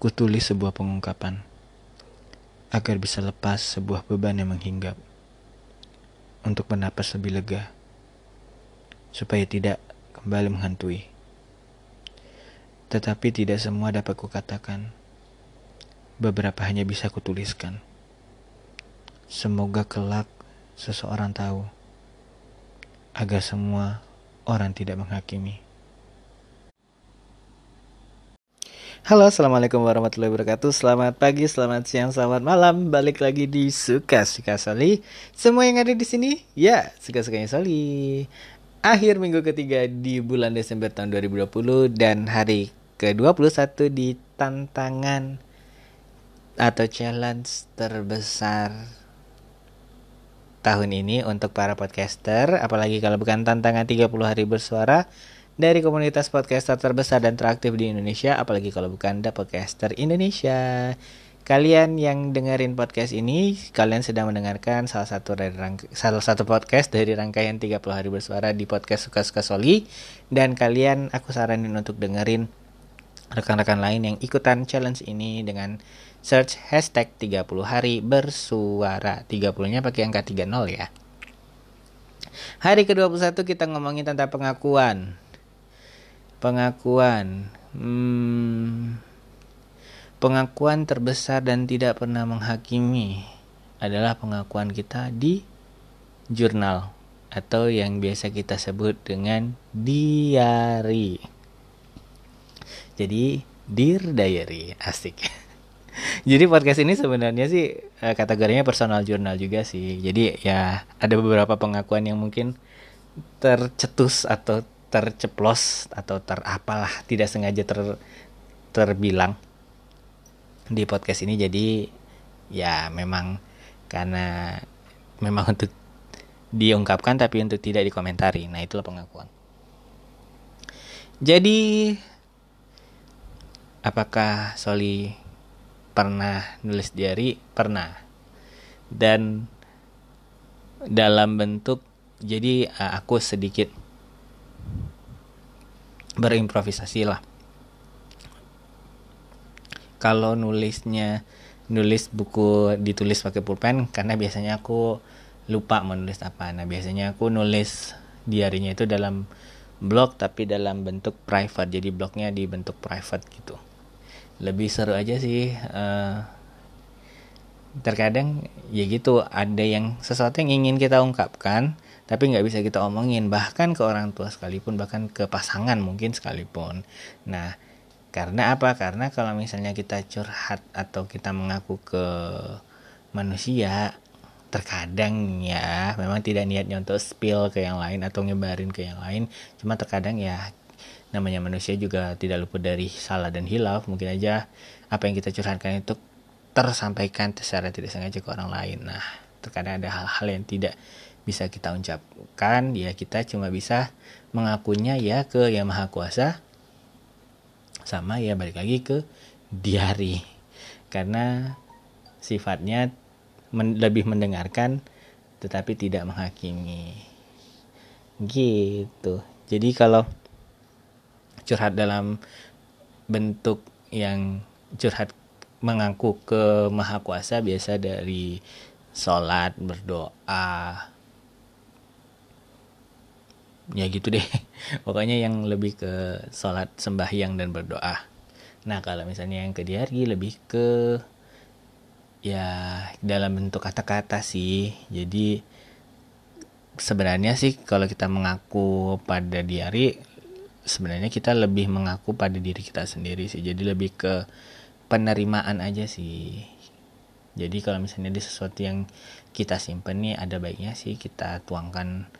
kutulis sebuah pengungkapan agar bisa lepas sebuah beban yang menghinggap untuk bernapas lebih lega supaya tidak kembali menghantui. Tetapi tidak semua dapat kukatakan. Beberapa hanya bisa kutuliskan. Semoga kelak seseorang tahu agar semua orang tidak menghakimi. Halo, assalamualaikum warahmatullahi wabarakatuh. Selamat pagi, selamat siang, selamat malam. Balik lagi di suka suka Soli. Semua yang ada di sini, ya suka sukanya Soli. Akhir minggu ketiga di bulan Desember tahun 2020 dan hari ke-21 di tantangan atau challenge terbesar tahun ini untuk para podcaster, apalagi kalau bukan tantangan 30 hari bersuara dari komunitas podcaster terbesar dan teraktif di Indonesia, apalagi kalau bukan The Podcaster Indonesia. Kalian yang dengerin podcast ini, kalian sedang mendengarkan salah satu dari salah satu podcast dari rangkaian 30 hari bersuara di podcast Suka-Suka Soli. Dan kalian aku saranin untuk dengerin rekan-rekan lain yang ikutan challenge ini dengan search hashtag 30 hari bersuara. 30-nya pakai angka 30 ya. Hari ke-21 kita ngomongin tentang pengakuan Pengakuan. Hmm, pengakuan terbesar dan tidak pernah menghakimi adalah pengakuan kita di jurnal atau yang biasa kita sebut dengan diary. Jadi, Dear Diary, asik. Jadi podcast ini sebenarnya sih eh, kategorinya personal journal juga sih. Jadi ya ada beberapa pengakuan yang mungkin tercetus atau terceplos atau terapalah tidak sengaja ter terbilang di podcast ini. Jadi ya memang karena memang untuk diungkapkan tapi untuk tidak dikomentari. Nah itulah pengakuan. Jadi apakah Soli pernah nulis diary? Pernah. Dan dalam bentuk jadi aku sedikit berimprovisasi lah. Kalau nulisnya nulis buku ditulis pakai pulpen karena biasanya aku lupa menulis apa. Nah biasanya aku nulis diarinya itu dalam blog tapi dalam bentuk private. Jadi blognya di bentuk private gitu. Lebih seru aja sih uh, terkadang ya gitu. Ada yang sesuatu yang ingin kita ungkapkan tapi nggak bisa kita omongin bahkan ke orang tua sekalipun bahkan ke pasangan mungkin sekalipun. Nah karena apa? Karena kalau misalnya kita curhat atau kita mengaku ke manusia terkadang ya memang tidak niatnya untuk spill ke yang lain atau nyebarin ke yang lain. Cuma terkadang ya namanya manusia juga tidak luput dari salah dan hilaf. Mungkin aja apa yang kita curhatkan itu tersampaikan secara tidak sengaja ke orang lain. Nah terkadang ada hal-hal yang tidak bisa kita ucapkan ya kita cuma bisa mengakunya ya ke yang maha kuasa. Sama ya balik lagi ke diari. Karena sifatnya men lebih mendengarkan tetapi tidak menghakimi. Gitu. Jadi kalau curhat dalam bentuk yang curhat mengaku ke maha kuasa biasa dari sholat berdoa ya gitu deh. Pokoknya yang lebih ke sholat sembahyang dan berdoa. Nah kalau misalnya yang ke diari lebih ke ya dalam bentuk kata-kata sih. Jadi sebenarnya sih kalau kita mengaku pada diari sebenarnya kita lebih mengaku pada diri kita sendiri sih. Jadi lebih ke penerimaan aja sih. Jadi kalau misalnya di sesuatu yang kita simpen nih ada baiknya sih kita tuangkan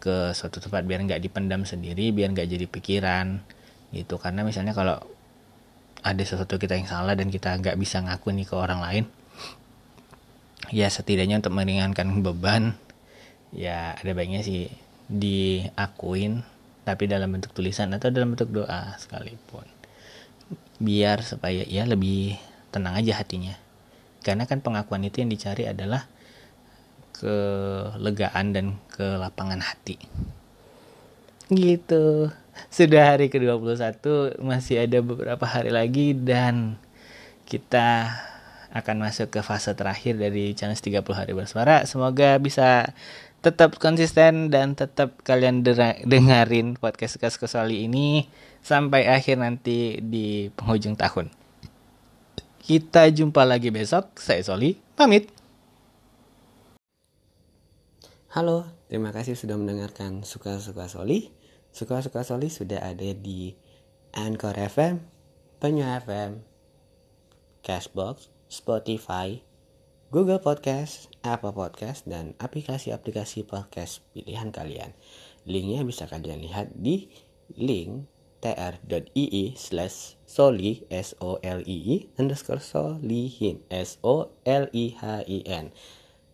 ke suatu tempat biar nggak dipendam sendiri biar nggak jadi pikiran gitu. Karena misalnya kalau ada sesuatu kita yang salah dan kita nggak bisa ngaku nih ke orang lain ya setidaknya untuk meringankan beban ya ada baiknya sih diakuin tapi dalam bentuk tulisan atau dalam bentuk doa sekalipun. Biar supaya ya lebih tenang aja hatinya. Karena kan pengakuan itu yang dicari adalah kelegaan dan kelapangan hati gitu sudah hari ke-21 masih ada beberapa hari lagi dan kita akan masuk ke fase terakhir dari challenge 30 hari bersuara. Semoga bisa tetap konsisten dan tetap kalian dengerin podcast Kas Kesoli ini sampai akhir nanti di penghujung tahun. Kita jumpa lagi besok. Saya Soli, pamit. Halo, terima kasih sudah mendengarkan Suka-Suka Soli. Suka-Suka Soli sudah ada di Anchor FM, Penyu FM, Cashbox, Spotify, Google Podcast, Apple Podcast, dan aplikasi-aplikasi podcast pilihan kalian. Linknya bisa kalian lihat di link tr.ii slash soli s o l i i underscore solihin s o l i h i n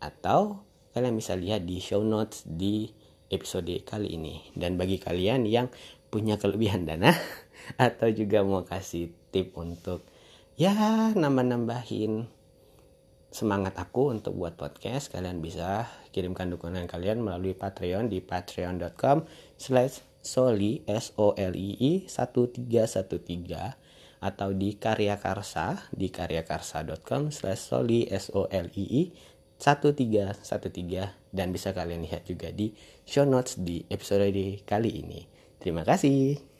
atau kalian bisa lihat di show notes di episode kali ini. Dan bagi kalian yang punya kelebihan dana atau juga mau kasih tip untuk ya nambah-nambahin semangat aku untuk buat podcast kalian bisa kirimkan dukungan kalian melalui Patreon di patreon.com slash Soli S O L I I 1313 atau di Karya Karsa di karyakarsa.com slash soli S O L I I 1313 dan bisa kalian lihat juga di show notes di episode kali ini. Terima kasih.